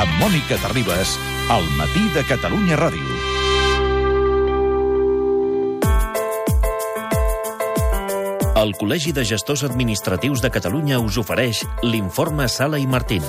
amb Mònica Terribas, al matí de Catalunya Ràdio. El Col·legi de Gestors Administratius de Catalunya us ofereix l'informe Sala i Martín.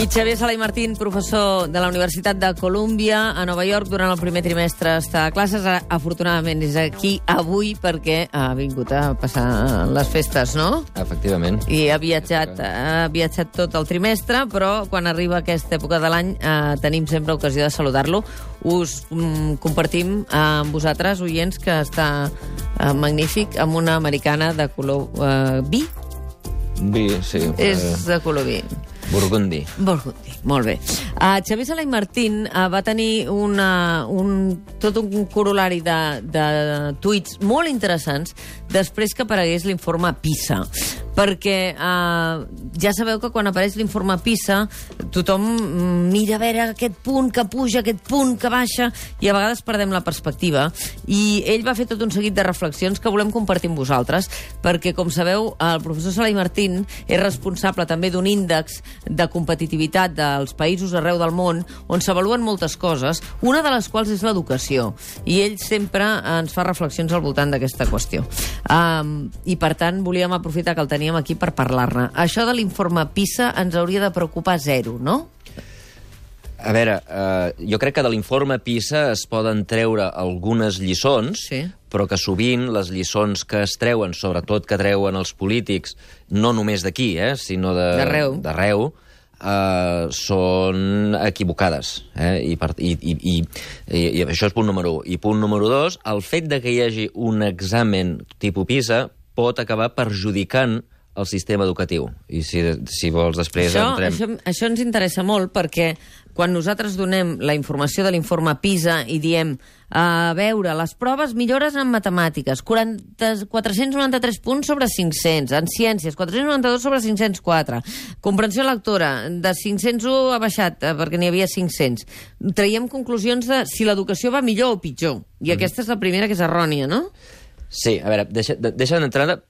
I Xavier Sala i Martín, professor de la Universitat de Colúmbia a Nova York durant el primer trimestre està a classes. Afortunadament és aquí avui perquè ha vingut a passar les festes, no? Efectivament. I ha viatjat, ha viatjat tot el trimestre, però quan arriba aquesta època de l'any eh, tenim sempre ocasió de saludar-lo. Us mm, compartim amb vosaltres, oients, que està eh, magnífic, amb una americana de color eh, vi. Vi, sí. És de color vi. Burgundi. Burgundi, molt bé. Uh, Xavier Sala i Martín uh, va tenir una, un, tot un corolari de, de tuits molt interessants després que aparegués l'informe PISA. Perquè uh, ja sabeu que quan apareix l'informe PISA tothom mira a veure aquest punt que puja, aquest punt que baixa, i a vegades perdem la perspectiva. I ell va fer tot un seguit de reflexions que volem compartir amb vosaltres, perquè, com sabeu, el professor Sala i Martín és responsable també d'un índex de competitivitat dels països arreu del món on s'avaluen moltes coses, una de les quals és l'educació. I ell sempre ens fa reflexions al voltant d'aquesta qüestió. Um, I, per tant, volíem aprofitar que el teníem aquí per parlar-ne. Això de l'informe PISA ens hauria de preocupar zero, no? A veure, eh, jo crec que de l'informe PISA es poden treure algunes lliçons, Sí. però que sovint les lliçons que es treuen, sobretot que treuen els polítics, no només d'aquí, eh, sinó de- D'arreu. Eh, són equivocades. Eh? I, per, i, i, i, I això és punt número 1. I punt número 2, el fet de que hi hagi un examen tipus PISA pot acabar perjudicant el sistema educatiu. I si, si vols després Això, entrem... això, això ens interessa molt perquè quan nosaltres donem la informació de l'informe PISA i diem a veure, les proves millores en matemàtiques, 40, 493 punts sobre 500, en ciències, 492 sobre 504, comprensió lectora, de 501 ha baixat eh, perquè n'hi havia 500. Traiem conclusions de si l'educació va millor o pitjor. I aquesta és la primera que és errònia, no? Sí, a veure, deixa, de- deixa d'entrada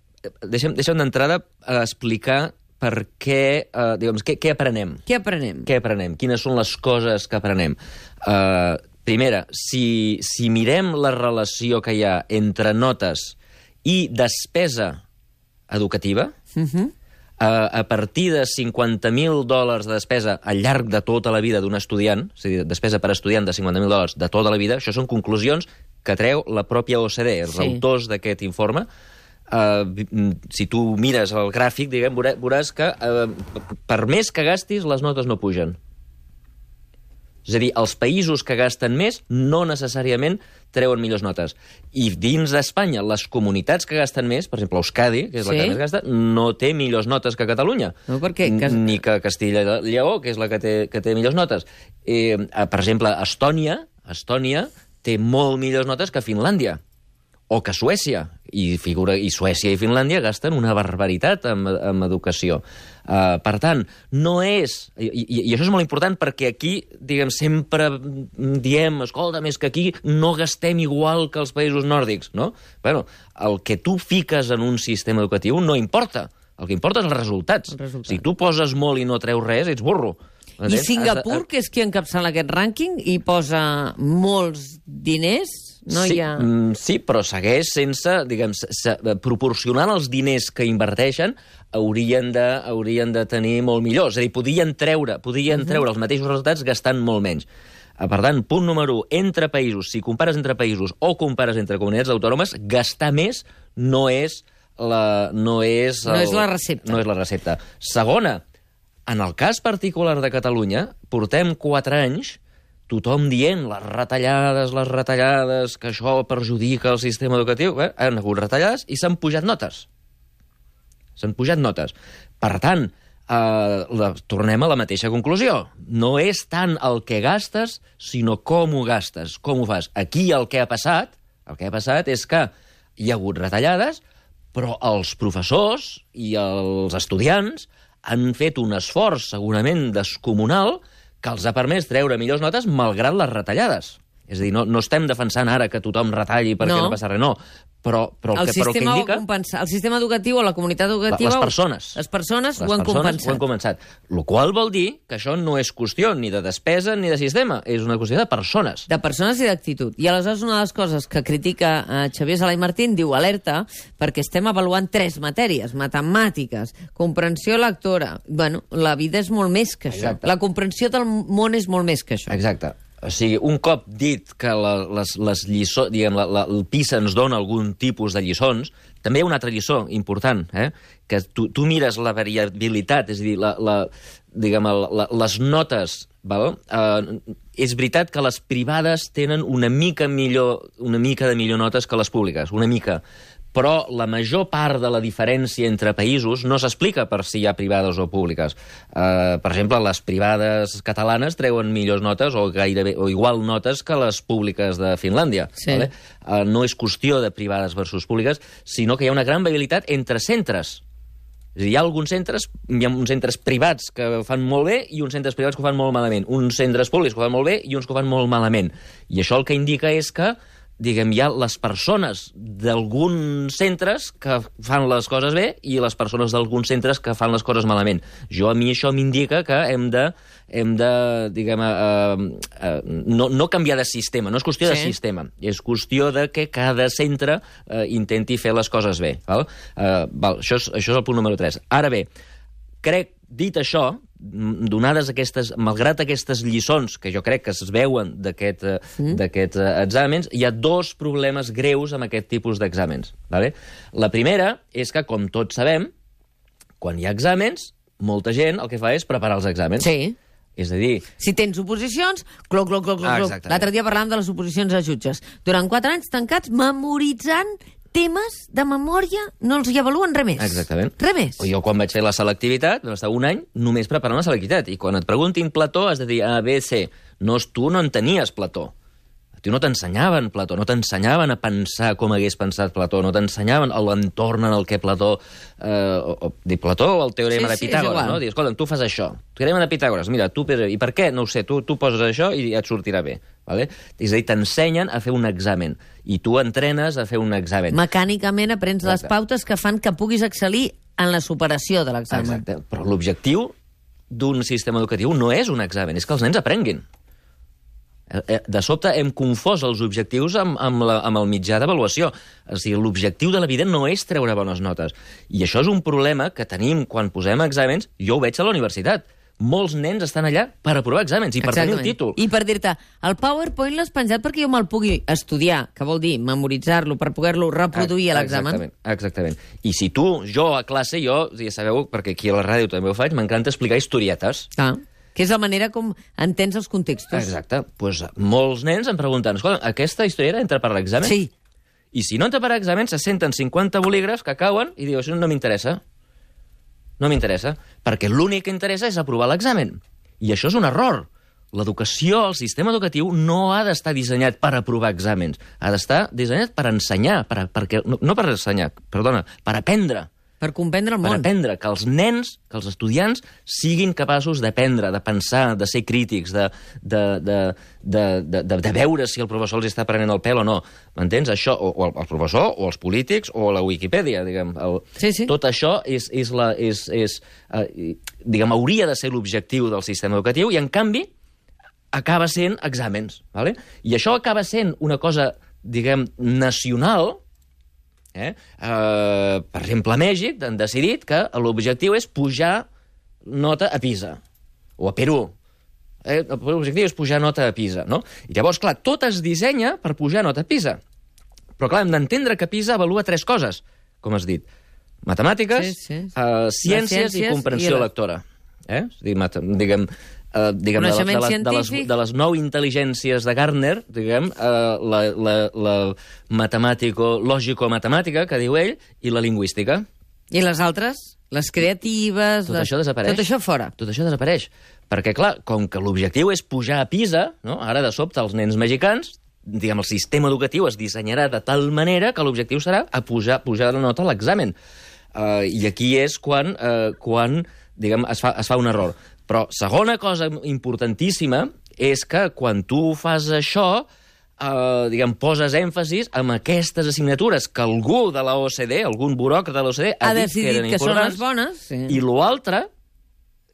deixem, deixem d'entrada a explicar per què, eh, diguem, què, què aprenem. Què aprenem? Què aprenem? Quines són les coses que aprenem? Uh, primera, si, si mirem la relació que hi ha entre notes i despesa educativa, Uh -huh. a, a partir de 50.000 dòlars de despesa al llarg de tota la vida d'un estudiant, és a dir, despesa per estudiant de 50.000 dòlars de tota la vida, això són conclusions que treu la pròpia OCDE, els Sí. autors d'aquest informe. Uh, si tu mires el gràfic, diguem, veurà- veuràs que uh, per més que gastis, les notes no pugen. És a dir, els països que gasten més no necessàriament treuen millors notes. I dins d'Espanya, les comunitats que gasten més, per exemple, Euskadi, que és la Sí. que més gasta, no té millors notes que Catalunya. No, perquè- que- Ni que Castilla i Lleó, que és la que té, que té millors notes. Eh, eh, per exemple, Estònia, Estònia té molt millors notes que Finlàndia o que Suècia. I, figura, I Suècia i Finlàndia gasten una barbaritat en, en educació. Uh, per tant, no és... I, i, I això és molt important perquè aquí, diguem, sempre diem, escolta, més que aquí no gastem igual que els països nòrdics, no? Bueno, el que tu fiques en un sistema educatiu no importa. El que importa és els resultats. Els resultats. Si tu poses molt i no treus res, ets burro. I? Singapur, que és qui encapçala aquest rànquing i posa molts diners, no sí, hi ha... mm, sí, però segueix sense, diguem, se, se, proporcionant els diners que inverteixen, haurien de, haurien de tenir molt millor. És a dir, podien treure, podien treure els mateixos resultats gastant molt menys. Eh, Per tant, punt número 1, entre països, si compares entre països o compares entre comunitats autònomes, gastar més no és la, no és, No és la recepta. No és la recepta. Segona, en el cas particular de Catalunya, portem quatre anys tothom dient les retallades, les retallades, que això perjudica el sistema educatiu. Eh? Han hagut retallades i s'han pujat notes. S'han pujat notes. Per tant, eh, la, tornem a la mateixa conclusió. No és tant el que gastes, sinó com ho gastes, com ho fas. Aquí el que ha passat, el que ha passat és que hi ha hagut retallades, però els professors i els estudiants han fet un esforç segurament descomunal que els ha permès treure millors notes malgrat les retallades. És a dir, no, no estem defensant ara que tothom retalli perquè No. no, passa res, no. Però, però, el, el, que, però el que indica... compensa, el sistema educatiu o la comunitat educativa... les persones. Les persones Les ho han persones compensat. Ho han compensat. El qual vol dir que això no és qüestió ni de despesa ni de sistema, és una qüestió de persones. de persones i d'actitud. I aleshores una de les coses que critica eh, Xavier Salai Martín diu alerta perquè estem avaluant tres matèries, matemàtiques, comprensió lectora. Bueno, la vida és molt més que això. Exacte. La comprensió del món és molt més que això. Exacte. O sigui, un cop dit que la, les, les lliçons, diguem, la, la, el PISA ens dona algun tipus de lliçons, també hi ha una altra lliçó important, eh? que tu, tu mires la variabilitat, és a dir, la, la, diguem, la, les notes, val? Eh, és veritat que les privades tenen una mica millor, una mica de millor notes que les públiques, una mica, però la major part de la diferència entre països no s'explica per si hi ha privades o públiques. Uh, per exemple, les privades catalanes treuen millors notes o gairebé o igual notes que les públiques de Finlàndia. Sí. Vale? Uh, no és qüestió de privades versus públiques, sinó que hi ha una gran variabilitat entre centres. És a dir, hi ha alguns centres, hi ha uns centres privats que ho fan molt bé i uns centres privats que ho fan molt malament. Uns centres públics que ho fan molt bé i uns que ho fan molt malament. I això el que indica és que diguem, hi ha les persones d'alguns centres que fan les coses bé i les persones d'alguns centres que fan les coses malament. Jo, a mi això m'indica que hem de, hem de diguem, eh, eh, no, no canviar de sistema, no és qüestió sí. de sistema, és qüestió de que cada centre eh, intenti fer les coses bé. Val? Eh, val, això, és, això és el punt número 3. Ara bé, crec, dit això, donades aquestes, malgrat aquestes lliçons que jo crec que es veuen eh, d'aquests eh, exàmens, hi ha dos problemes greus amb aquest tipus d'exàmens. Vale? La primera és que, com tots sabem, quan hi ha exàmens, molta gent el que fa és preparar els exàmens. Sí. És a dir, Si tens oposicions, cloc, cloc, cloc, Ah, cloc. exactament. L'altre dia parlàvem de les oposicions a jutges. Durant quatre anys tancats, memoritzant temes de memòria, no els hi avaluen res més. Exactament. Res més. Jo quan vaig fer la selectivitat vam estar un any només preparant la selectivitat i quan et preguntin Plató has de dir A, B, C. No, tu no en tenies Plató. Tu no t'ensenyaven Plató, no t'ensenyaven a pensar com hagués pensat Plató, no t'ensenyaven l'entorn en el que Plató... Eh, o, o, dir Plató o el teorema Sí, de sí, Pitàgores, igual. no? Dir, escolta, tu fas això. Teorema de Pitàgores, mira, tu... I per què? No ho sé, tu, tu poses això i et sortirà bé. Vale? És a dir, t'ensenyen a fer un examen i tu entrenes a fer un examen. Mecànicament aprens les Exacte. pautes que fan que puguis excel·lir en la superació de l'examen. Exacte. Però l'objectiu d'un sistema educatiu no és un examen, és que els nens aprenguin. Eh, eh, De sobte hem confós els objectius amb, amb, la, amb el mitjà d'avaluació. O sigui, l'objectiu de la vida no és treure bones notes. I això és un problema que tenim quan posem exàmens. Jo ho veig a la universitat. Molts nens estan allà per aprovar exàmens i per tenir el títol. I per dir-te, el PowerPoint l'has penjat perquè jo me'l pugui estudiar, que vol dir memoritzar-lo per poder-lo reproduir a l'examen. Exactament, exactament. I si tu, jo a classe, jo, ja sabeu, perquè aquí a la ràdio també ho faig, m'encanta explicar historietes. Ah, que és la manera com entens els contextos. Exacte. Pues, molts nens em pregunten, escolta, aquesta historieta entra per l'examen? Sí. I si no entra per examen, se senten 50 bolígrafs que cauen i diu, això no m'interessa. No m'interessa, perquè l'únic que interessa és aprovar l'examen. I això és un error. L'educació, el sistema educatiu, no ha d'estar dissenyat per aprovar exàmens. Ha d'estar dissenyat per ensenyar, per, perquè, no, no per ensenyar, perdona, per aprendre Per comprendre el per món. aprendre, que els nens, que els estudiants siguin capaços d'aprendre, de pensar, de ser crítics, de, de, de, de, de, de, de veure si el professor els està prenent el pèl o no. M'entens? Això, o, o el, el professor, o els polítics, o la Wikipedia, diguem. El, Sí, sí. Tot això és, és, la, és, és eh, diguem, hauria de ser l'objectiu del sistema educatiu, i en canvi acaba sent exàmens. ¿vale? I això acaba sent una cosa, diguem, nacional, Eh? Uh, per exemple, a Mèxic han decidit que l'objectiu és pujar nota a Pisa, o a Perú. Eh? L'objectiu és pujar nota a Pisa, no? I llavors, clar, tot es dissenya per pujar nota a Pisa. Però, clar, hem d'entendre que Pisa avalua tres coses, com has dit. Matemàtiques, Sí, sí. Uh, ciències, ciències i comprensió i la- lectora. Eh? És a dir, diguem, uh, diguem de, de, les, de, les, de les nou intel·ligències de Gardner, diguem, uh, la, la, la matemàtico-lògico-matemàtica, que diu ell, i la lingüística. I les altres? Les creatives... Tot les... això desapareix. Tot això fora. Tot això desapareix. Perquè, clar, com que l'objectiu és pujar a Pisa, no? ara de sobte els nens mexicans, diguem, el sistema educatiu es dissenyarà de tal manera que l'objectiu serà a pujar, pujar la nota a l'examen. Uh, I aquí és quan, uh, quan diguem, es, fa, es fa un error. Però segona cosa importantíssima és que quan tu fas això, eh, diguem, poses èmfasis en aquestes assignatures que algú de la OCDE, algun buròcrata de l'OCDE, ha, Ha dit que eren decidit que són les bones. Sí. i l'altre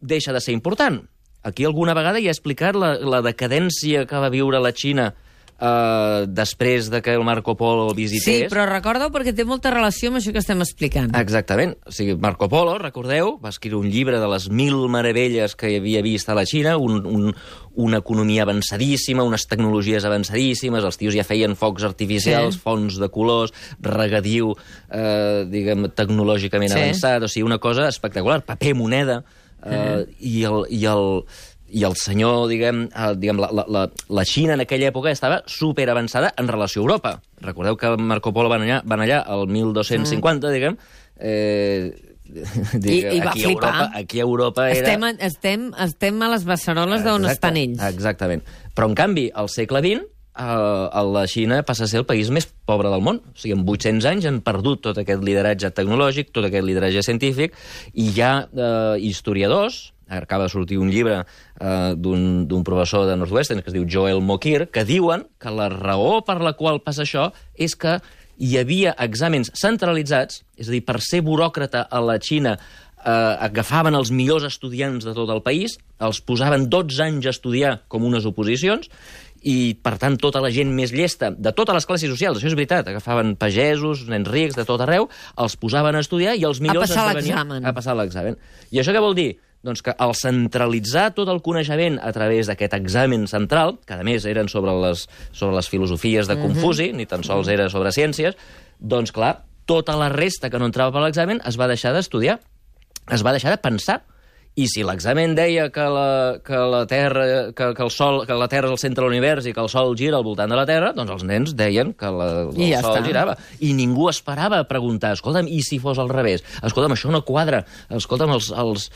deixa de ser important. Aquí alguna vegada ja he explicat la, la decadència que va viure la Xina eh, després de que el Marco Polo visités. Sí, però recorda-ho perquè té molta relació amb això que estem explicant. Exactament. O sigui, Marco Polo, recordeu, va escriure un llibre de les mil meravelles que havia vist a la Xina, un, un, una economia avançadíssima, unes tecnologies avançadíssimes, els tios ja feien focs artificials, Sí. fonts de colors, regadiu, eh, diguem, tecnològicament Sí. avançat, o sigui, una cosa espectacular, paper, moneda, eh, i el... I el i el senyor, diguem, eh, diguem la, la, la, Xina en aquella època estava super avançada en relació a Europa. Recordeu que Marco Polo va anar, va anar allà el 1250, mm. diguem, eh, I- i va aquí a flipar. Europa, aquí a Europa era... Estem, a- estem, estem a les beceroles d'on estan ells. Exactament. Però, en canvi, al segle XX, eh, la Xina passa a ser el país més pobre del món. O sigui, en 800 anys han perdut tot aquest lideratge tecnològic, tot aquest lideratge científic, i hi ha eh, historiadors, acaba de sortir un llibre eh, d'un professor de Northwestern que es diu Joel Mokir, que diuen que la raó per la qual passa això és que hi havia exàmens centralitzats, és a dir, per ser buròcrata a la Xina eh, agafaven els millors estudiants de tot el país, els posaven 12 anys a estudiar com unes oposicions, i, per tant, tota la gent més llesta, de totes les classes socials, això és veritat, agafaven pagesos, nens rics, de tot arreu, els posaven a estudiar i els millors... passar esdevenien- l'examen. A passar l'examen. I això què vol dir? Doncs que al centralitzar tot el coneixement a través d'aquest examen central, que a més eren sobre les, sobre les filosofies de Confuci, ni tan sols era sobre ciències, doncs clar, tota la resta que no entrava per l'examen es va deixar d'estudiar, es va deixar de pensar. I si l'examen deia que la, que la Terra, que, que, el Sol, que la Terra és el centre de l'univers i que el Sol gira al voltant de la Terra, doncs els nens deien que la, el I ja Sol està. girava. I ningú esperava a preguntar, escolta'm, i si fos al revés? Escolta'm, això no quadra. Escolta'm, els, els,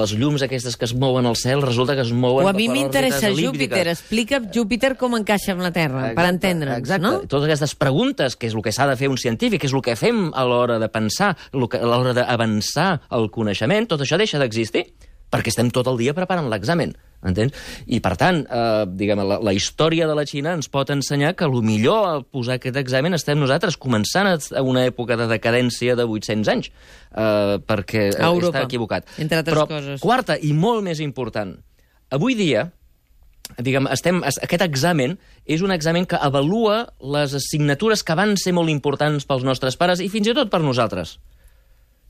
les llums aquestes que es mouen al cel resulta que es mouen... O a mi per m'interessa Júpiter. Explica Júpiter com encaixa amb la Terra, per Exacte, entendre'ns, exacte. no? Totes aquestes preguntes, que és el que s'ha de fer un científic, que és el que fem a l'hora de pensar, a l'hora d'avançar el coneixement, tot això deixa d'existir, perquè estem tot el dia preparant l'examen. Entens? I, per tant, eh, diguem, la, la història de la Xina ens pot ensenyar que el millor a posar aquest examen estem nosaltres començant a una època de decadència de 800 anys, eh, perquè A Europa, està equivocat. entre altres Però, coses. quarta, i molt més important, avui dia, diguem, estem, es- aquest examen és un examen que avalua les assignatures que van ser molt importants pels nostres pares i fins i tot per nosaltres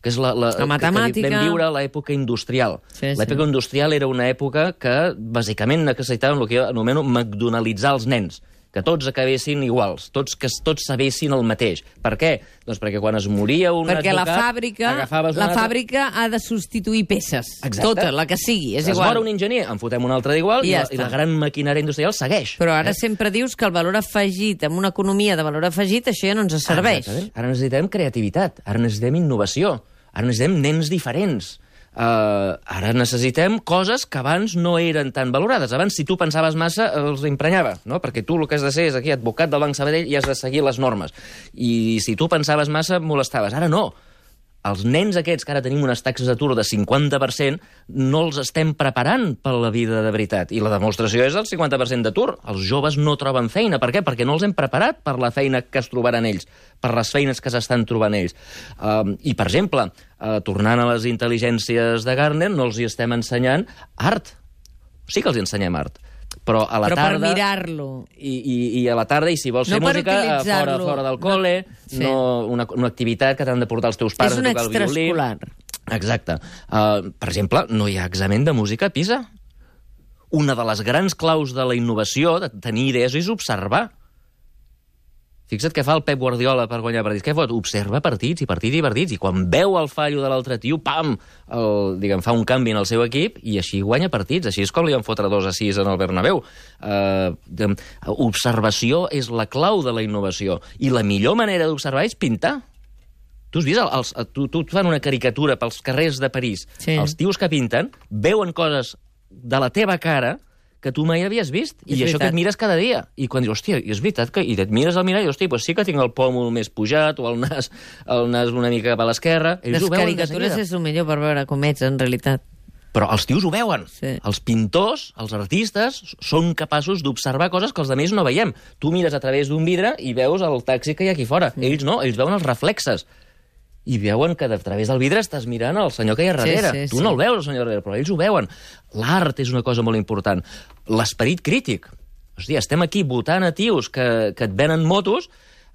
que és la, la, La matemàtica. Que, vam viure a l'època industrial. Sí, sí. L'època industrial era una època que, bàsicament, necessitàvem el que jo anomeno McDonalditzar els nens que tots acabessin iguals, tots que tots sabessin el mateix. Per què? Doncs perquè quan es moria un Perquè la advocat, fàbrica, agafaves un la altre- fàbrica ha de substituir peces. Exacte. Tota, la que sigui, és es igual. mor un enginyer, en fotem un altre d'igual, I i, ja la, i la gran maquinària industrial segueix. Però ara Eh? sempre dius que el valor afegit, en una economia de valor afegit, això ja no ens serveix. Exactament. Ara necessitem creativitat, ara necessitem innovació, ara necessitem nens diferents. Uh, ara necessitem coses que abans no eren tan valorades. Abans, si tu pensaves massa, els emprenyava, no? perquè tu el que has de ser és aquí advocat del Banc Sabadell i has de seguir les normes. I si tu pensaves massa, molestaves. Ara no. Els nens aquests, que ara tenim unes taxes d'atur de 50%, no els estem preparant per la vida de veritat. I la demostració és el 50% d'atur. Els joves no troben feina. Per què? Perquè no els hem preparat per la feina que es trobaran ells, per les feines que s'estan trobant ells. Um, I, per exemple, uh, tornant a les intel·ligències de Garner, no els hi estem ensenyant art. Sí que els ensenyem art. Però a la Però per tarda... mirar-lo. I, i, I a la tarda, i si vols No fer per música, fora, fora del col·le, Sí. no, una, una activitat que t'han de portar els teus pares És un a tocar el violí. extraescolar. Exacte. Uh, per exemple, no hi ha examen de música a PISA. Una de les grans claus de la innovació, de tenir idees, és observar. Fixa't què fa el Pep Guardiola per guanyar partits. Què fot? Observa partits i partits i partits. I quan veu el fallo de l'altre tio, pam, el, diguem, fa un canvi en el seu equip i així guanya partits. Així és com li van fotre dos a sis en el Bernabéu. Uh, observació és la clau de la innovació. I la millor manera d'observar és pintar. Tu has vist? Els, tu, tu et fan una caricatura pels carrers de París. Sí. Els tios que pinten veuen coses de la teva cara que tu mai havies vist. És I això que et mires cada dia. I quan dius, hòstia, i és veritat que... I et mires al mirall i, hòstia, doncs sí que tinc el pòmul més pujat o el nas, el nas una mica cap a l'esquerra. Les caricatures és el millor per veure com ets, en realitat. Però els tios ho veuen. Sí. Els pintors, els artistes, són capaços d'observar coses que els altres no veiem. Tu mires a través d'un vidre i veus el taxi que hi ha aquí fora. Mm. Ells no, ells veuen els reflexes. I veuen que de través del vidre estàs mirant el senyor que hi ha Sí, darrere. sí, tu sí. no el veus, el senyor darrere, però ells ho veuen. L'art és una cosa molt important. L'esperit crític. Hòstia, estem aquí votant a tios que, que et venen motos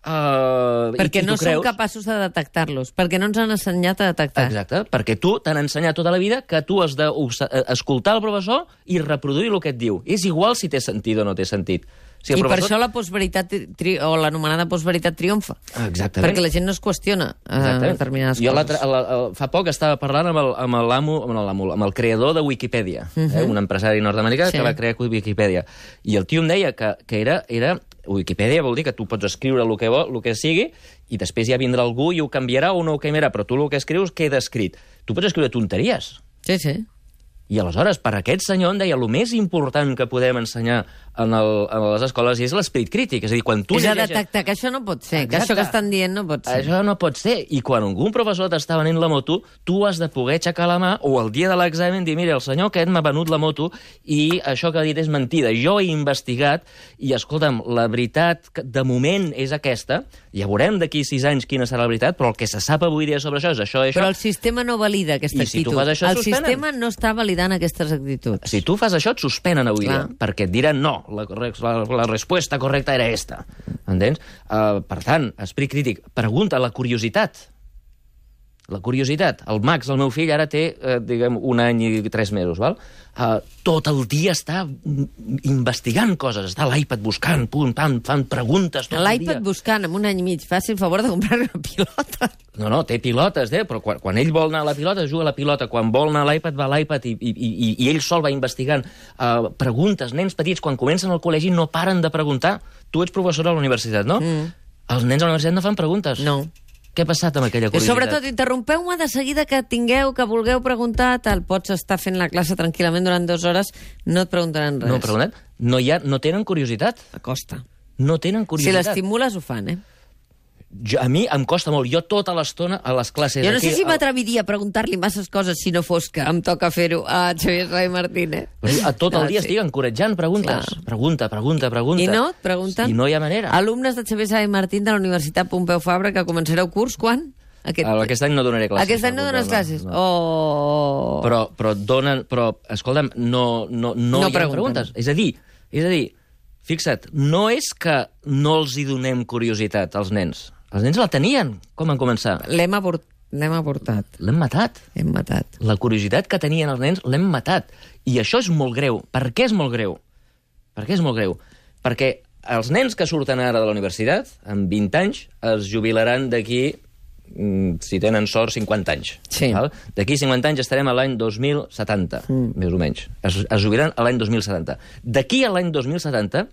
Uh, Perquè no tu som creus... capaços de detectar-los, perquè no ens han ensenyat a detectar. Exacte, perquè tu t'han ensenyat tota la vida que tu has d'escoltar el professor i reproduir el que et diu. És igual si té sentit o no té sentit. Si el I per professor... això la postveritat tri... o l'anomenada postveritat triomfa. Exactament. Perquè la gent no es qüestiona eh, determinades jo coses. la, la, fa poc estava parlant amb el- amb l'amo, amb l'amo, amb el creador de Wikipedia, uh -huh. eh, un empresari nord-americà Mhm. Sí. que va crear Wikipedia. I el tio em deia que, que era, era... Wikipedia vol dir que tu pots escriure el que, vol, el que sigui i després ja vindrà algú i ho canviarà o no ho canviarà, però tu el que escrius queda escrit. Tu pots escriure tonteries. Sí, sí. I aleshores, per aquest senyor, em deia, el més important que podem ensenyar en, el, en les escoles és l'esperit crític. És a dir, quan tu és llegeixes- detectar que això no pot ser, que Exacte. això que estan dient no pot ser. això no pot ser. I quan algun professor t'està venent la moto, tu has de poder aixecar la mà o el dia de l'examen dir, mira, el senyor aquest m'ha venut la moto i això que ha dit és mentida. Jo he investigat i, escolta'm, la veritat que de moment és aquesta. Ja veurem d'aquí sis anys quina serà la veritat, però el que se sap avui dia sobre això és això i això. Però el sistema no valida aquesta I si tu actitud. fas això, el suspenen. sistema no està validant aquestes actituds. Si tu fas això, et suspenen avui Clar. dia, perquè et diran no, la, la, la resposta correcta era esta. Entens? Uh, per tant, esperit crític. Pregunta, la curiositat. La curiositat. El Max, el meu fill, ara té, eh, diguem, un any i tres mesos, val? Uh, tot el dia està investigant coses, està a l'iPad buscant, pum, pam, fan preguntes tot el dia. L'iPad buscant amb un any i mig, faci el favor de comprar una pilota. No, no, té pilotes, eh? però quan, quan ell vol anar a la pilota, juga a la pilota. Quan vol anar a l'iPad, va a l'iPad i, i, i, i ell sol va investigant. Uh, preguntes, nens petits, quan comencen al col·legi no paren de preguntar. Tu ets professora a la universitat, no? Mm. Els nens a la universitat no fan preguntes. No. Què ha passat amb aquella I curiositat? sobretot, interrompeu-me de seguida que tingueu, que vulgueu preguntar, tal, pots estar fent la classe tranquil·lament durant dues hores, no et preguntaran res. No, preguntat? No, hi ha, no tenen curiositat. Acosta. No tenen Si curiositat. l'estimules, ho fan, eh? Jo, a mi em costa molt. Jo tota l'estona a les classes... Jo no sé aquí, si al- m'atreviria a preguntar-li masses coses si no fos que em toca fer-ho a Xavier Rai Martín, eh? A tot el Ah, dia sí. estic encoratjant preguntes. Clar. Pregunta, pregunta, pregunta. I no? Et pregunten? I no hi ha manera. Alumnes de Xavier Rai Martín de la Universitat Pompeu Fabra que començareu curs quan? Aquest, Aquest any no donaré classes. Aquest any no dones classes? no. Oh... Però, però donen... Però, escolta'm, no, no, no, No hi ha pregunten. preguntes. És a dir, és a dir, fixa't, no és que no els hi donem curiositat als nens. Els nens la tenien, com en començar. L'hem abort... l'hem avortat. L'hem matat. Hem matat. La curiositat que tenien els nens l'hem matat. I això és molt greu. Per què és molt greu? Per què és molt greu? Perquè els nens que surten ara de la universitat, amb 20 anys, es jubilaran d'aquí, mm, si tenen sort, 50 anys. Sí. D'aquí 50 anys estarem a l'any 2070, mm. més o menys. Es, es jubilaran a l'any 2070. D'aquí a l'any 2070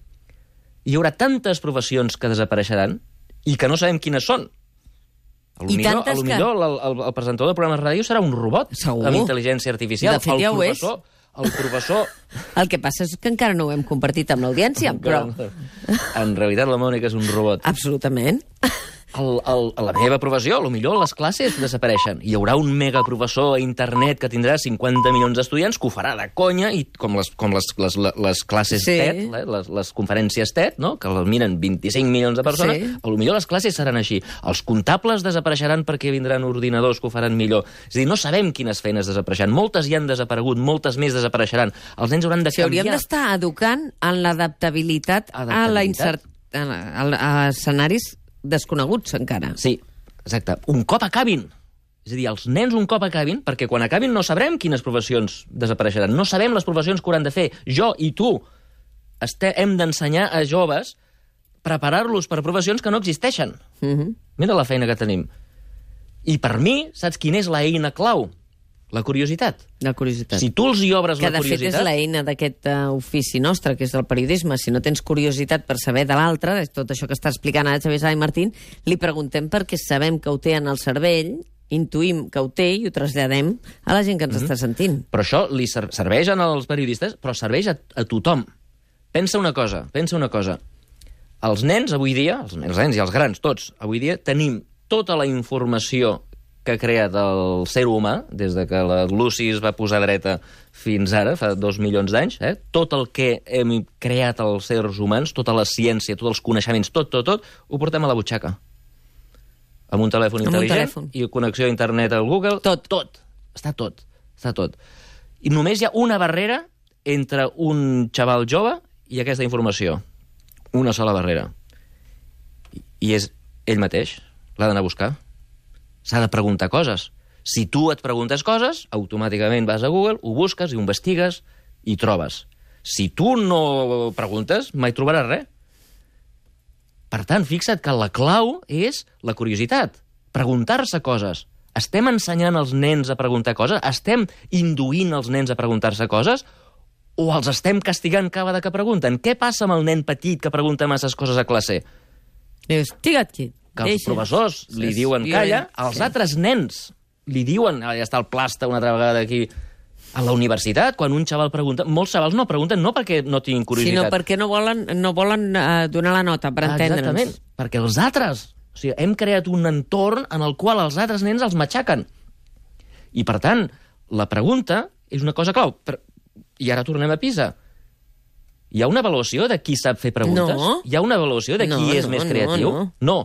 hi haurà tantes professions que desapareixeran i que no sabem quines són. A lo I millor, a lo que- millor el, el, el presentador de programes de ràdio serà un robot Segur. amb intel·ligència artificial. De fet, el ja ho és. professor, el professor... El que passa és que encara no ho hem compartit amb l'audiència, però... En realitat la Mònica és un robot. Absolutament. El, el, la meva professió, a lo millor les classes desapareixen. Hi haurà un megaprofessor a internet que tindrà 50 milions d'estudiants que ho farà de conya, i com les, com les, les, les classes Sí. TED, eh, les, les conferències TED, no? que les miren 25 milions de persones, Sí. a lo millor les classes seran així. Els comptables desapareixeran perquè vindran ordinadors que ho faran millor. És a dir, no sabem quines feines desapareixeran. Moltes ja han desaparegut, moltes més desapareixeran. Els nens hauran de Si hauríem canviar. d'estar educant en l'adaptabilitat a la insert... a, a, a escenaris desconeguts encara. Sí, exacte. Un cop acabin. És a dir, els nens un cop acabin, perquè quan acabin no sabrem quines professions desapareixeran. No sabem les professions que hauran de fer. Jo i tu este, hem d'ensenyar a joves preparar-los per professions que no existeixen. Mm -hmm. Mira la feina que tenim. I per mi, saps quina és la eina clau? La curiositat. La curiositat. Si tu els hi obres que la de fet curiositat... és l'eina d'aquest uh, ofici nostre, que és el periodisme. Si no tens curiositat per saber de l'altre, tot això que està explicant ara Xavier Sala i Martín, li preguntem perquè sabem que ho té en el cervell, intuïm que ho té i ho traslladem a la gent que ens Mhm. està sentint. Però això li ser serveix als periodistes, però serveix a, a tothom. Pensa una cosa, pensa una cosa. Els nens, avui dia, els, els nens i els grans, tots, avui dia, tenim tota la informació que ha creat el ser humà, des de que la Lucy es va posar dreta fins ara, fa dos milions d'anys, eh? tot el que hem creat els sers humans, tota la ciència, tots els coneixements, tot, tot, tot, ho portem a la butxaca. Amb un telèfon Amb un intel·ligent telèfon. i connexió a internet al Google. Tot. Tot. Està tot. Està tot. I només hi ha una barrera entre un xaval jove i aquesta informació. Una sola barrera. I és ell mateix. L'ha d'anar a buscar. S'ha de preguntar coses. Si tu et preguntes coses, automàticament vas a Google, ho busques i ho investigues i trobes. Si tu no preguntes, mai trobaràs res. Per tant, fixa't que la clau és la curiositat, preguntar-se coses. Estem ensenyant els nens a preguntar coses? Estem induint els nens a preguntar-se coses? O els estem castigant cada vegada que pregunten? Què passa amb el nen petit que pregunta masses coses a classe? Dius, tira't. Que els professors li És diuen calla, violent, als sí. altres nens li diuen, ara ja està el plasta una altra vegada aquí, a la universitat, quan un xaval pregunta... Molts xavals no pregunten no perquè no tinguin curiositat, Sinó perquè no volen, no volen uh, donar la nota, per entendre'ns. Exactament, perquè els altres... O sigui, hem creat un entorn en el qual els altres nens els matxaquen. I, per tant, la pregunta és una cosa clau. Per... I ara tornem a PISA. Hi ha una avaluació de qui sap fer preguntes? No. Hi ha una avaluació de No, qui és no, més no, creatiu? no. no.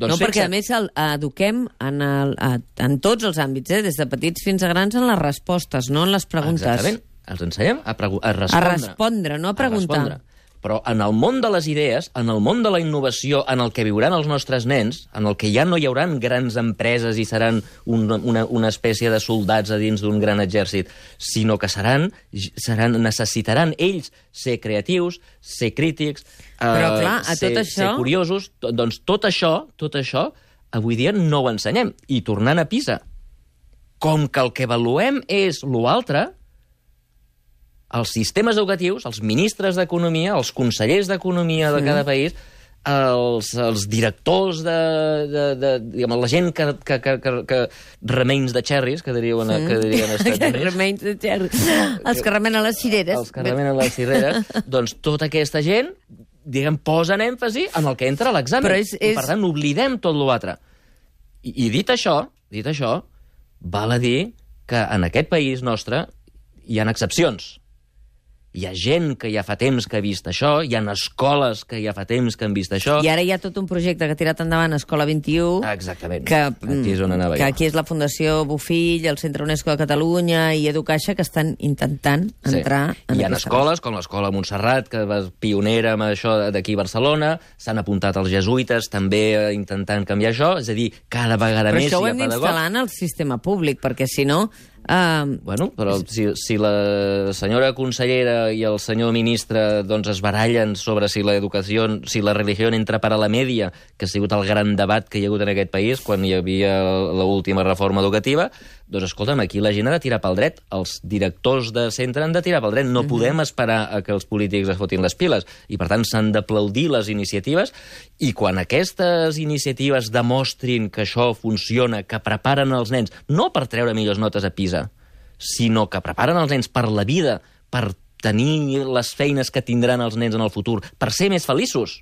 Doncs no, perquè a més el, eduquem en, el, a, en tots els àmbits, eh? des de petits fins a grans, en les respostes, no en les preguntes. Exactament. Els ensenyem a, pregu- a A respondre. respondre, no a preguntar. respondre. Però en el món de les idees, en el món de la innovació, en el que viuran els nostres nens, en el que ja no hi hauran grans empreses i seran una, una, una espècie de soldats a dins d'un gran exèrcit, sinó que seran, seran necessitaran ells ser creatius, ser crítics, Però, eh, clar, a ser, tot això- ser curiosos. Doncs tot això, tot això, avui dia no ho ensenyem. I tornant a PISA, com que el que avaluem és l'altre, els sistemes educatius, els ministres d'Economia, els consellers d'Economia de cada país, els, els directors de, de, de diguem, la gent que, que, que, que, que remains de cherries, que dirien, que dirien Units, remeis de Jerry. Els que remenen les cireres. els que remenen les cireres, doncs tota aquesta gent diguem, posen èmfasi en el que entra a l'examen. És- I, és- per tant, oblidem tot l'altre. I, I dit això, dit això, val a dir que en aquest país nostre hi han excepcions. Hi ha gent que ja fa temps que ha vist això, hi ha escoles que ja fa temps que han vist això. I ara hi ha tot un projecte que ha tirat endavant Escola 21, Exactament. que, Aquí és on anava que jo. aquí és la Fundació Bofill, el Centre UNESCO de Catalunya i Educaixa, que estan intentant entrar en Hi ha escoles, com l'escola Montserrat, que va pionera amb això d'aquí a Barcelona, s'han apuntat els jesuïtes també intentant canviar això, és a dir, cada vegada Però més això ho hem d'instal·lar en el sistema públic, perquè si no... Uh, Bueno, però si, si la senyora consellera i el senyor ministre doncs, es barallen sobre si la educació, si la religió entra per a la mèdia, que ha sigut el gran debat que hi ha hagut en aquest país quan hi havia l'última reforma educativa, doncs escolta'm, aquí la gent ha de tirar pel dret. Els directors de centre han de tirar pel dret. No podem esperar a que els polítics es fotin les piles. I, per tant, s'han d'aplaudir les iniciatives i quan aquestes iniciatives demostrin que això funciona, que preparen els nens, no per treure millors notes a PISA, sinó que preparen els nens per la vida, per tenir les feines que tindran els nens en el futur, per ser més feliços.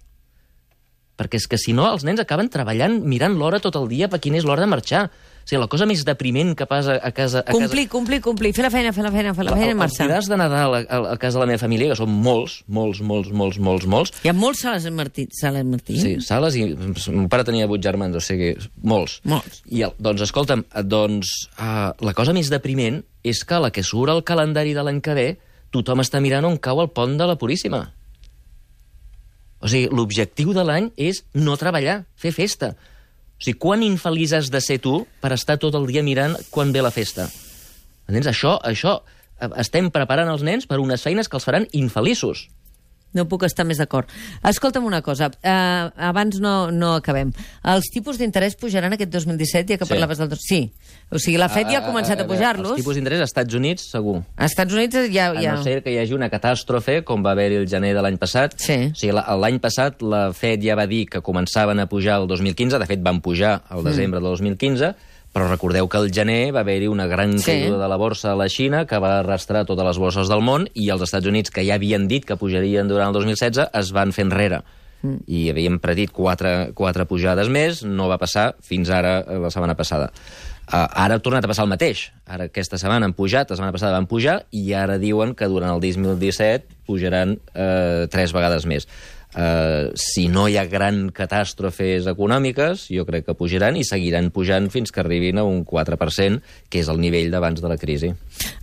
Perquè és que si no, els nens acaben treballant mirant l'hora tot el dia per quina és l'hora de marxar. O sigui, la cosa més depriment que passa a casa... A complir, complir, complir, fer la feina, fer la feina, fer la feina i Els marxar. didars de Nadal a, a, a casa de la meva família, que són molts, molts, molts, molts, molts, molts, Hi ha molts sales Martí. Sales Martí. Sí, sales i... Mon pare tenia vuit germans, o sigui, molts. Molts. I, el, doncs, escolta'm, eh, doncs, uh, la cosa més depriment és que la que surt el calendari de l'any que ve, tothom està mirant on cau el pont de la Puríssima. O sigui, l'objectiu de l'any és no treballar, fer festa. O sigui, quan infeliç has de ser tu per estar tot el dia mirant quan ve la festa? Entens? Això, això, eh, estem preparant els nens per unes feines que els faran infeliços. No puc estar més d'acord. Escolta'm una cosa, uh, abans no, no acabem. Els tipus d'interès pujaran aquest 2017, ja que Sí. parlaves del... Sí. O sigui, la FED ja ha començat a, veure, pujar-los. Els tipus d'interès als Estats Units, segur. Als Estats Units ja... A ja... no ser que hi hagi una catàstrofe, com va haver-hi el gener de l'any passat. Sí. O sigui, la- l'any passat la FED ja va dir que començaven a pujar el 2015, de fet van pujar Mm. al desembre del 2015, però recordeu que al gener va haver-hi una gran Sí. caiguda de la borsa a la Xina que va arrastrar totes les borses del món i els Estats Units, que ja havien dit que pujarien durant el 2016, es van fer enrere. mm. i havíem predit quatre, quatre pujades més, no va passar fins ara, eh, la setmana passada. Uh, ara ha tornat a passar el mateix. Ara aquesta setmana han pujat, la setmana passada van pujar, i ara diuen que durant el 2017 pujaran uh, tres vegades més. Uh, si no hi ha gran catàstrofes econòmiques, jo crec que pujaran i seguiran pujant fins que arribin a un 4%, que és el nivell d'abans de la crisi.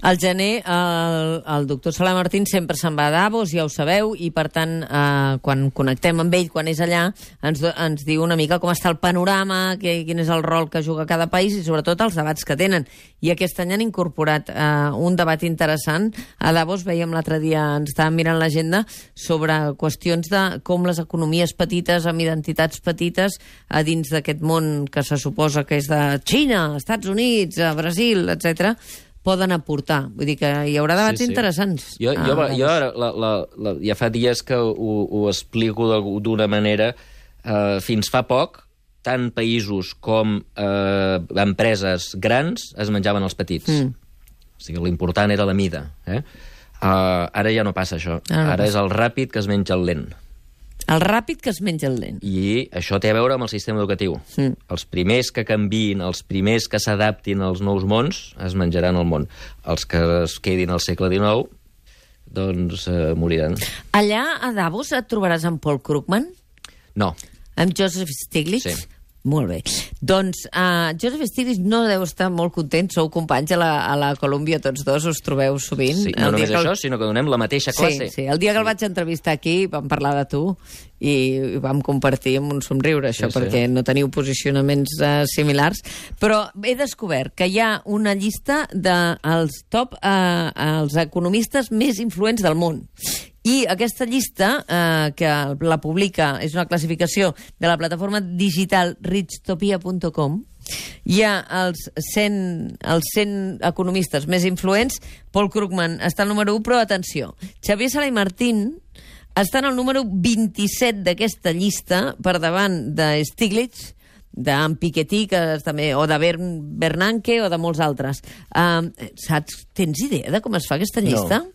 Al gener, el, el doctor Sala Martín sempre se'n va a Davos, ja ho sabeu, i per tant, eh, quan connectem amb ell, quan és allà, ens, ens diu una mica com està el panorama, que, quin és el rol que juga cada país i sobretot els debats que tenen. I aquest any han incorporat eh, un debat interessant. A Davos veiem l'altre dia, ens estàvem mirant l'agenda, sobre qüestions de com les economies petites amb identitats petites a dins d'aquest món que se suposa que és de Xina, Estats Units, a Brasil, etc poden aportar. Vull dir que hi haurà debats sí, sí. interessants. Jo, jo, ah, jo ara, la, la, la, ja fa dies que ho, ho explico d'una manera. Uh, fins fa poc, tant països com uh, empreses grans es menjaven els petits. Mm. O sigui, l'important era la mida. Eh? Uh, ara ja no passa això. Ah, no ara passa. és el ràpid que es menja el lent. El ràpid que es menja el lent. I això té a veure amb el sistema educatiu. Mm. Els primers que canvin, els primers que s'adaptin als nous mons, es menjaran el món. Els que es quedin al segle XIX, doncs eh, moriran. Allà, a Davos, et trobaràs amb Paul Krugman? No. Amb Joseph Stiglitz? Sí. Molt bé. Doncs uh, Joseph Stiglitz no deu estar molt content, sou companys a la, a la Colòmbia, tots dos, us trobeu sovint. Sí, no només això, el... sinó que donem la mateixa classe. Sí, sí. El dia que el vaig entrevistar aquí vam parlar de tu i vam compartir amb un somriure això, sí, perquè sí. no teniu posicionaments uh, similars. Però he descobert que hi ha una llista dels de top uh, els economistes més influents del món. I aquesta llista, eh, que la publica, és una classificació de la plataforma digital richtopia.com, hi ha els 100, els 100 economistes més influents. Paul Krugman està al número 1, però atenció, Xavier Sala i Martín està en el número 27 d'aquesta llista, per davant de Stiglitz, d'en Piketty, que també, o de Bern, Bernanke, o de molts altres. Uh, saps, tens idea de com es fa aquesta llista? No.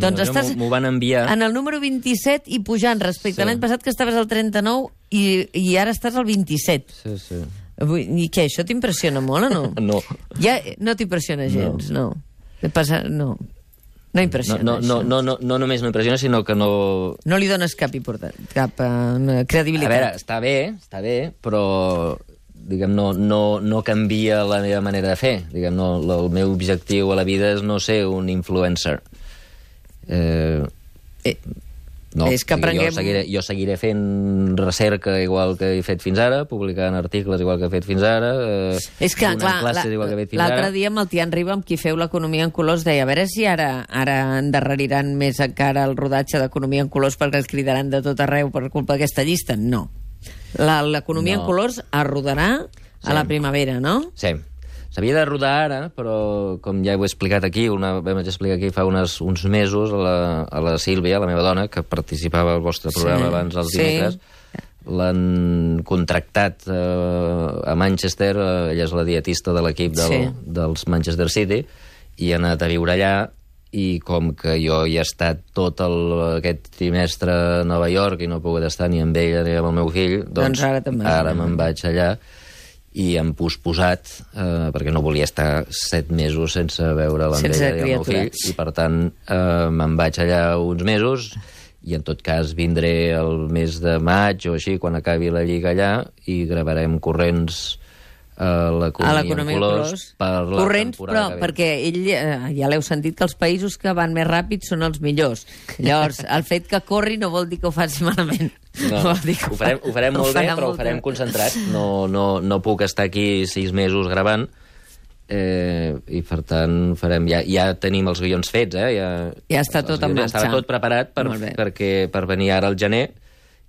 Doncs no, estàs m'ho van enviar. en el número 27 i pujant respecte sí. l'any passat que estaves al 39 i, i ara estàs al 27. Sí, sí. I què, això t'impressiona molt o no? no. Ja no t'impressiona gens, no. no. Passa, no. No impressiona, no, no, no, no, no, no només no impressiona, sinó que no... No li dones cap important, cap uh, credibilitat. A veure, està bé, està bé, però diguem, no, no, no canvia la meva manera de fer. Diguem, no, el meu objectiu a la vida és no ser un influencer. Eh, eh, no, és que aprenguem... jo, seguiré, jo seguiré fent recerca igual que he fet fins ara, publicant articles igual que he fet fins ara, eh, és que, clar, l'altre dia amb el Tian Riba, amb qui feu l'Economia en Colors, deia a veure si ara ara endarreriran més encara el rodatge d'Economia en Colors perquè els cridaran de tot arreu per culpa d'aquesta llista. No. L'Economia no. en Colors es rodarà sí. a la primavera, no? Sí. S'havia de rodar ara, però com ja ho he explicat aquí, una, vam explicar aquí fa unes, uns mesos a la, a la Sílvia, la meva dona, que participava al vostre programa sí. abans els dimecres, sí. l'han contractat eh, a Manchester, eh, ella és la dietista de l'equip del, sí. dels Manchester City, i ha anat a viure allà, i com que jo hi he estat tot el, aquest trimestre a Nova York i no he pogut estar ni amb ella ni amb el meu fill, doncs, doncs ara, ara me'n vaig allà i hem posposat eh, perquè no volia estar set mesos sense veure l'Andrea i el meu fill. i per tant eh, me'n vaig allà uns mesos i en tot cas vindré el mes de maig o així quan acabi la lliga allà i gravarem corrents a l'economia en colors, per la Corrents, però perquè ell, eh, ja l'heu sentit, que els països que van més ràpid són els millors. Llavors, el fet que corri no vol dir que ho faci malament. No, no. ho farem, ho farem molt ho bé, però ho farem concentrat. No, no, no puc estar aquí sis mesos gravant, eh, i per tant farem, ja, ja tenim els guions fets, eh? ja, ja està tot en marxa. Estava tot preparat per, perquè, per venir ara al gener,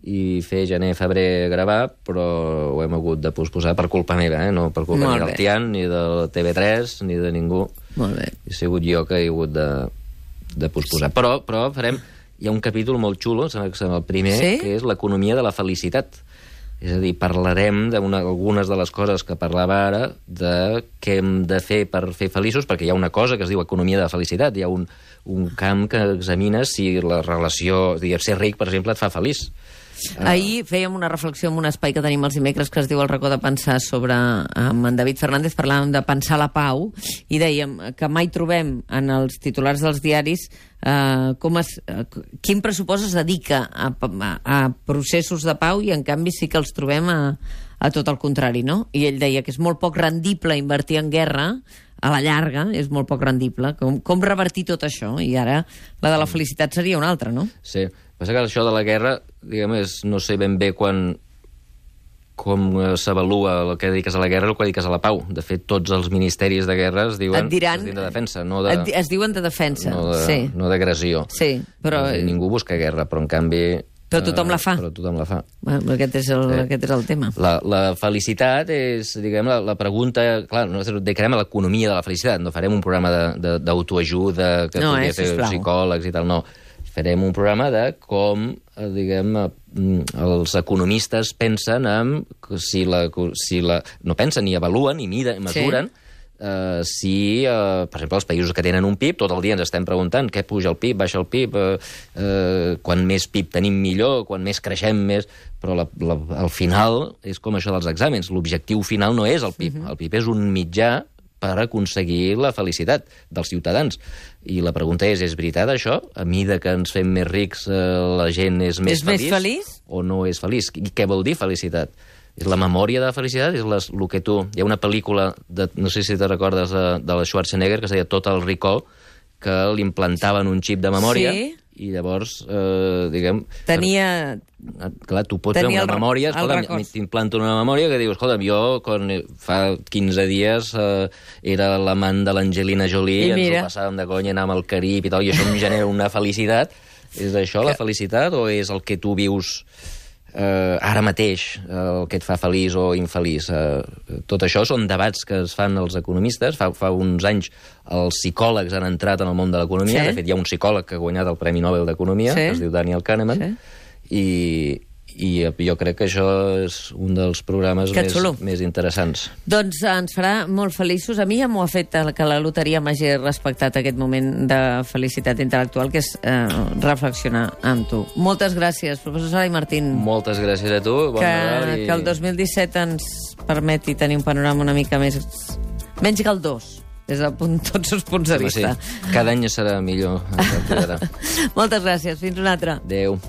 i fer gener-febrer gravar, però ho hem hagut de posposar per culpa meva, eh? no per culpa Molt ni del Tian, ni del TV3, ni de ningú. Molt bé. He sigut jo que he hagut de, de posposar. Sí. Però, però farem... Hi ha un capítol molt xulo, sembla que el primer, sí? que és l'economia de la felicitat. És a dir, parlarem d'algunes de les coses que parlava ara, de què hem de fer per fer feliços, perquè hi ha una cosa que es diu economia de la felicitat, hi ha un, un camp que examina si la relació, dir, ser ric, per exemple, et fa feliç Ahir fèiem una reflexió en un espai que tenim els dimecres que es diu El racó de pensar sobre... amb en David Fernández parlàvem de pensar la pau i dèiem que mai trobem en els titulars dels diaris eh, com es, eh, quin pressupost es dedica a, a, a processos de pau i en canvi sí que els trobem a, a tot el contrari, no? I ell deia que és molt poc rendible invertir en guerra a la llarga és molt poc rendible. Com, com revertir tot això? I ara la de la felicitat seria una altra, no? Sí. Passa que això de la guerra, diguem, és, no sé ben bé quan com eh, s'avalua el que dediques a la guerra i el que dediques a la pau. De fet, tots els ministeris de guerra es diuen, Et diran- es diuen de defensa, no de, Et, es diuen de defensa, no de, sí. no d'agressió. Sí, però- a dir, Ningú busca guerra, però en canvi... Però tothom la fa. Però tothom la fa. Bueno, aquest, és el, Sí. aquest és el tema. La, la felicitat és, diguem, la, la pregunta... Clar, nosaltres dedicarem a l'economia de la felicitat. No farem un programa d'autoajuda que No, podria eh, fer sisplau. psicòlegs i tal, no. Farem un programa de com, eh, diguem, eh, mm, els economistes pensen en si la, si la... No pensen ni avaluen ni miden, mesuren eh, si, eh, per exemple, els països que tenen un PIB, tot el dia ens estem preguntant què puja el PIB, baixa el PIB, eh, eh, quan més PIB tenim millor, quan més creixem més... Però la, la, al final és com això dels exàmens. L'objectiu final no és el PIB. El PIB és un mitjà per aconseguir la felicitat dels ciutadans. I la pregunta és, és veritat això? A mida que ens fem més rics, eh, la gent és més És més feliç? feliç? O no és feliç? I què vol dir felicitat? És la memòria de la felicitat? És les, el que tu... Hi ha una pel·lícula, de, no sé si te recordes, de, de la Schwarzenegger, que es deia Total Recall, que li implantaven un xip de memòria Sí. I llavors, eh, diguem... Tenia... Ah, Clar, tu pots Tenia fer el una re- memòria, el escolta, una memòria que dius, escolta, jo quan fa 15 dies eh, era l'amant de l'Angelina Jolie, I ens mira. ho passàvem de conya, anàvem al Carib i tal, i això em genera una felicitat. És això, la felicitat, o és el que tu vius eh, ara mateix, eh, el que et fa feliç o infeliç? Eh, tot això són debats que es fan els economistes. Fa, fa uns anys els psicòlegs han entrat en el món de l'economia. Sí. De fet, hi ha un psicòleg que ha guanyat el Premi Nobel d'Economia, Sí. que es diu Daniel Kahneman, Sí. i, i jo crec que això és un dels programes Que més, xulo. més interessants. Doncs ens farà molt feliços. A mi ja m'ho ha fet que la loteria m'hagi respectat aquest moment de felicitat intel·lectual, que és eh, reflexionar amb tu. Moltes gràcies, professor Sala i Martín. Moltes gràcies a tu, bon que, Nadal. I... que el 2017 ens permeti tenir un panorama una mica més... menys que el 2, des de punt, tots els punts de Home, sí, vista. cada any serà millor. Moltes gràcies. Fins una altra. Adéu.